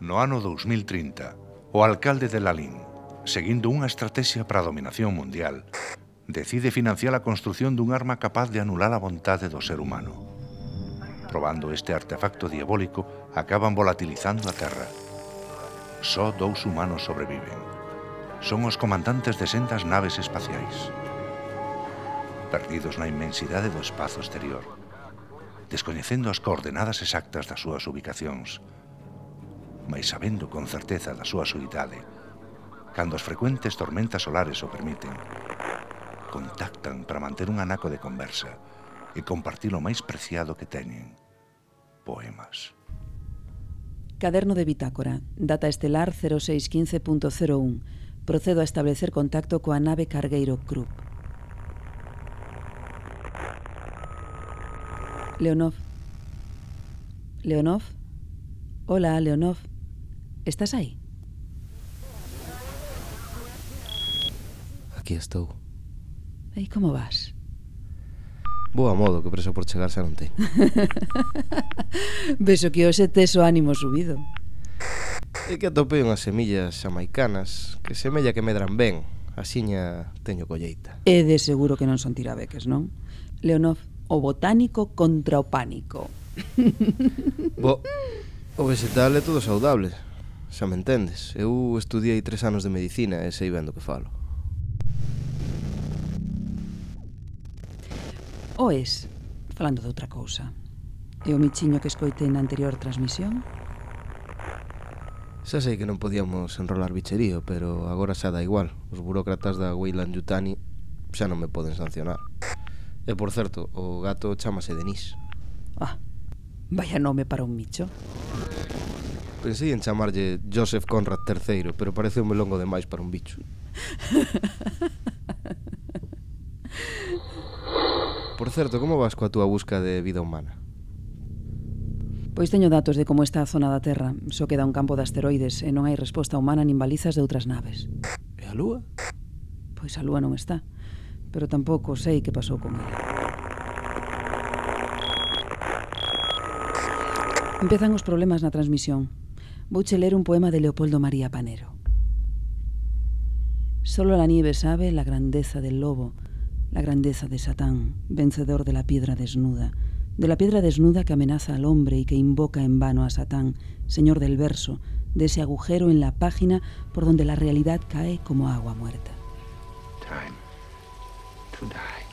no ano 2030, o alcalde de Lalín, seguindo unha estrategia para a dominación mundial, decide financiar a construción dun arma capaz de anular a vontade do ser humano. Probando este artefacto diabólico, acaban volatilizando a Terra. Só dous humanos sobreviven. Son os comandantes de sendas naves espaciais. Perdidos na inmensidade do espazo exterior, descoñecendo as coordenadas exactas das súas ubicacións, mais sabendo con certeza da súa soidade, cando as frecuentes tormentas solares o permiten, contactan para manter un anaco de conversa e compartir o máis preciado que teñen, poemas. Caderno de bitácora, data estelar 0615.01. Procedo a establecer contacto coa nave cargueiro Krupp. Leonov. Leonov. Hola, Leonov. Estás aí? Aquí estou. E como vas? Boa modo, que presa por chegar xa non teño. Beso que hoxe tes o ánimo subido. É que atopei unhas semillas xamaicanas que semella que medran ben, asiña teño colleita. É de seguro que non son tirabeques, non? Leonov, o botánico contra o pánico. Bo, o vegetal é todo saudable, xa me entendes. Eu estudiei tres anos de medicina e sei ben do que falo. Oes, falando de outra cousa. E o michiño que escoitei na anterior transmisión? Xa sei que non podíamos enrolar bicherío, pero agora xa dá igual. Os burócratas da Weyland Yutani xa non me poden sancionar. E por certo, o gato chamase Denis. Ah, vaya nome para un micho. Pensei en chamarlle Joseph Conrad III, pero parece un longo demais para un bicho. Por certo, como vas coa túa busca de vida humana? Pois teño datos de como está a zona da Terra. Só queda un campo de asteroides e non hai resposta humana nin balizas de outras naves. E a Lúa? Pois a Lúa non está. Pero tampouco sei que pasou con ela. Empezan os problemas na transmisión. Ler un poema de Leopoldo María Panero. Solo la nieve sabe la grandeza del lobo, la grandeza de Satán, vencedor de la piedra desnuda, de la piedra desnuda que amenaza al hombre y que invoca en vano a Satán, señor del verso, de ese agujero en la página por donde la realidad cae como agua muerta. Time to die.